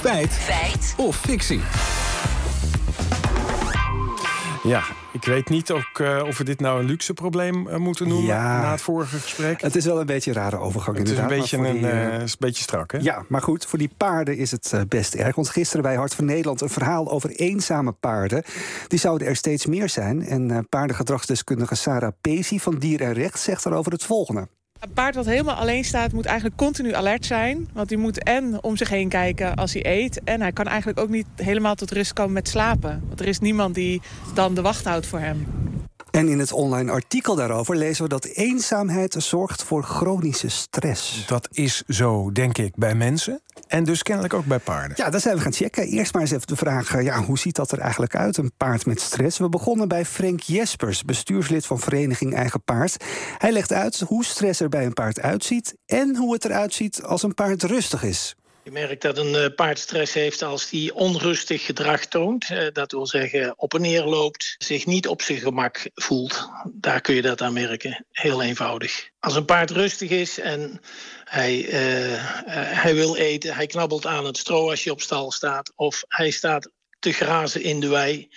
Feit. Feit. Of fictie. Ja, ik weet niet ook uh, of we dit nou een luxe probleem uh, moeten noemen Ja. na het vorige gesprek. Het is wel een beetje een rare overgang Het is een beetje, een, die, eh, eh, is een beetje strak, hè? Ja, maar goed, voor die paarden is het eh, best erg. Want gisteren bij Hart van Nederland een verhaal over eenzame paarden. Die zouden er steeds meer zijn. En eh, paardengedragsdeskundige Sarah Pesi van Dier en Recht zegt daarover het volgende. Een paard wat helemaal alleen staat moet eigenlijk continu alert zijn. Want hij moet en om zich heen kijken als hij eet. En hij kan eigenlijk ook niet helemaal tot rust komen met slapen. Want er is niemand die dan de wacht houdt voor hem. En in het online artikel daarover lezen we dat eenzaamheid zorgt voor chronische stress. Dat is zo, denk ik, bij mensen. En dus kennelijk ook bij paarden. Ja, dat zijn we gaan checken. Eerst maar eens even de vraag, eh, ja, hoe ziet dat er eigenlijk uit, een paard met stress? We begonnen bij Frank Jespers, bestuurslid van Vereniging Eigen Paard. Hij legt uit hoe stress er bij een paard uitziet... en hoe het eruit ziet als een paard rustig is. Je merkt dat een eh, paard stress heeft als die onrustig gedrag toont. Eh, Dat wil zeggen op en neer loopt, zich niet op zijn gemak voelt. Daar kun je dat aan merken. Heel eenvoudig. Als een paard rustig is en hij, eh, hij wil eten, hij knabbelt aan het stro als je op stal staat, of hij staat te grazen in de wei.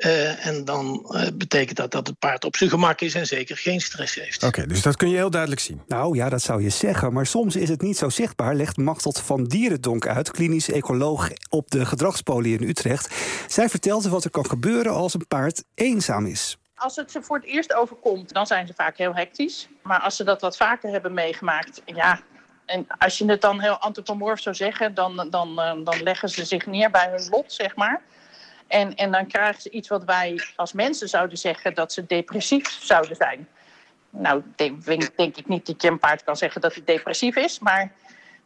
Eh, en dan eh, betekent dat dat het paard op zijn gemak is en zeker geen stress heeft. Oké, dus dat kun je heel duidelijk zien. Nou ja, dat zou je zeggen, maar soms is het niet zo zichtbaar... legt Machteld van Dierendonk uit, klinisch ecoloog op de gedragspolie in Utrecht. Zij vertelt wat er kan gebeuren als een paard eenzaam is. Als het ze voor het eerst overkomt, dan zijn ze vaak heel hectisch. Maar als ze dat wat vaker hebben meegemaakt, ja. En als je het dan heel antropomorf zou zeggen, dan, dan, eh, dan leggen ze zich neer bij hun lot, zeg maar. En, en dan krijgen ze iets wat wij als mensen zouden zeggen dat ze depressief zouden zijn. Nou, denk, denk, ik niet dat je een paard kan zeggen dat hij depressief is, maar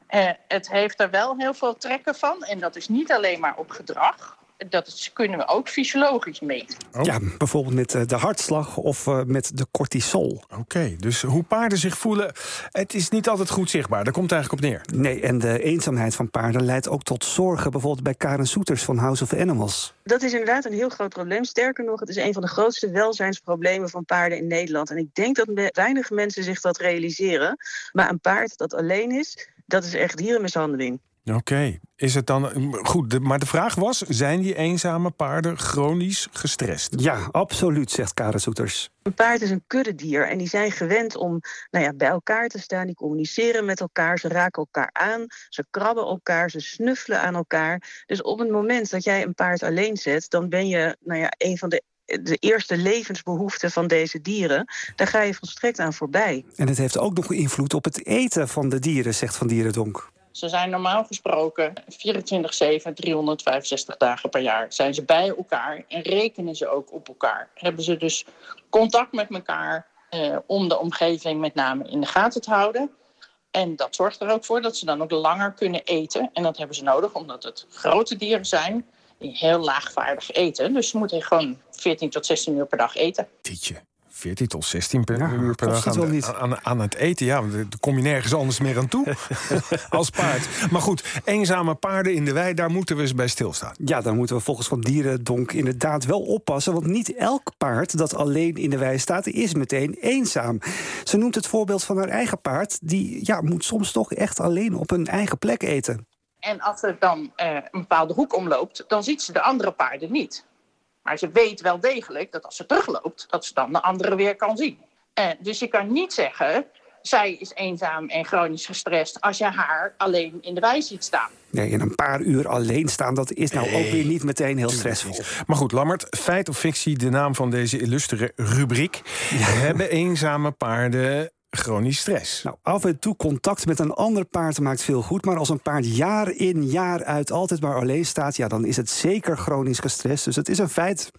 eh, het heeft er wel heel veel trekken van. En dat is niet alleen maar op gedrag. Dat kunnen we ook fysiologisch meten. Oh. Ja, bijvoorbeeld met eh, de hartslag of eh, met de cortisol. Oké, dus hoe paarden zich voelen, het is niet altijd goed zichtbaar. Daar komt het eigenlijk op neer. Nee, en de eenzaamheid van paarden leidt ook tot zorgen... bijvoorbeeld bij Karen Soeters van House of Animals. Dat is inderdaad een heel groot probleem. Sterker nog, het is een van de grootste welzijnsproblemen van paarden in Nederland. En ik denk dat weinig mensen zich dat realiseren. Maar een paard dat alleen is, dat is echt dierenmishandeling. Oké, is het dan... Goed, de- maar de vraag was, zijn die eenzame paarden chronisch gestrest? Ja, absoluut, zegt Karen Soeters. Een paard is een kuddedier en die zijn gewend om nou ja, bij elkaar te staan. Die communiceren met elkaar, ze raken elkaar aan, ze krabben elkaar, ze snuffelen aan elkaar. Dus op het moment dat jij een paard alleen zet, dan ben je nou ja, een van de, de eerste levensbehoeften van deze dieren. Daar ga je volstrekt aan voorbij. En het heeft ook nog invloed op het eten van de dieren, zegt Van Dierendonk. Ze zijn normaal gesproken 24-7, 365 dagen per jaar. Zijn ze bij elkaar en rekenen ze ook op elkaar. Hebben ze dus contact met elkaar eh, om de omgeving met name in de gaten te houden. En dat zorgt er ook voor dat ze dan ook langer kunnen eten. En dat hebben ze nodig omdat het grote dieren zijn die heel laagvaardig eten. Dus ze moeten gewoon 14 tot 16 uur per dag eten. Tietje. 14 tot 16 per Ja, uur per dag het aan, wel niet. aan, aan het eten. Ja, want daar kom je nergens anders meer aan toe als paard. Maar goed, eenzame paarden in de wei, daar moeten we eens bij stilstaan. Ja, dan moeten we volgens Van Dierendonk inderdaad wel oppassen... want niet elk paard dat alleen in de wei staat is meteen eenzaam. Ze noemt het voorbeeld van haar eigen paard... die ja, moet soms toch echt alleen op een eigen plek eten. En als ze dan eh, een bepaalde hoek omloopt, dan ziet ze de andere paarden niet. Maar ze weet wel degelijk dat als ze terugloopt, dat ze dan de andere weer kan zien. Eh, dus je kan niet zeggen, zij is eenzaam en chronisch gestrest als je haar alleen in de wei ziet staan. Nee, en een paar uur alleen staan, dat is nou ook weer niet meteen heel stressvol. Maar goed, Lammert, feit of fictie, de naam van deze illustere rubriek. Hebben eenzame paarden chronisch stress? Nou, af en toe contact met een ander paard maakt veel goed. Maar als een paard jaar in, jaar uit altijd maar alleen staat... ja, dan is het zeker chronisch gestrest. Dus het is een feit.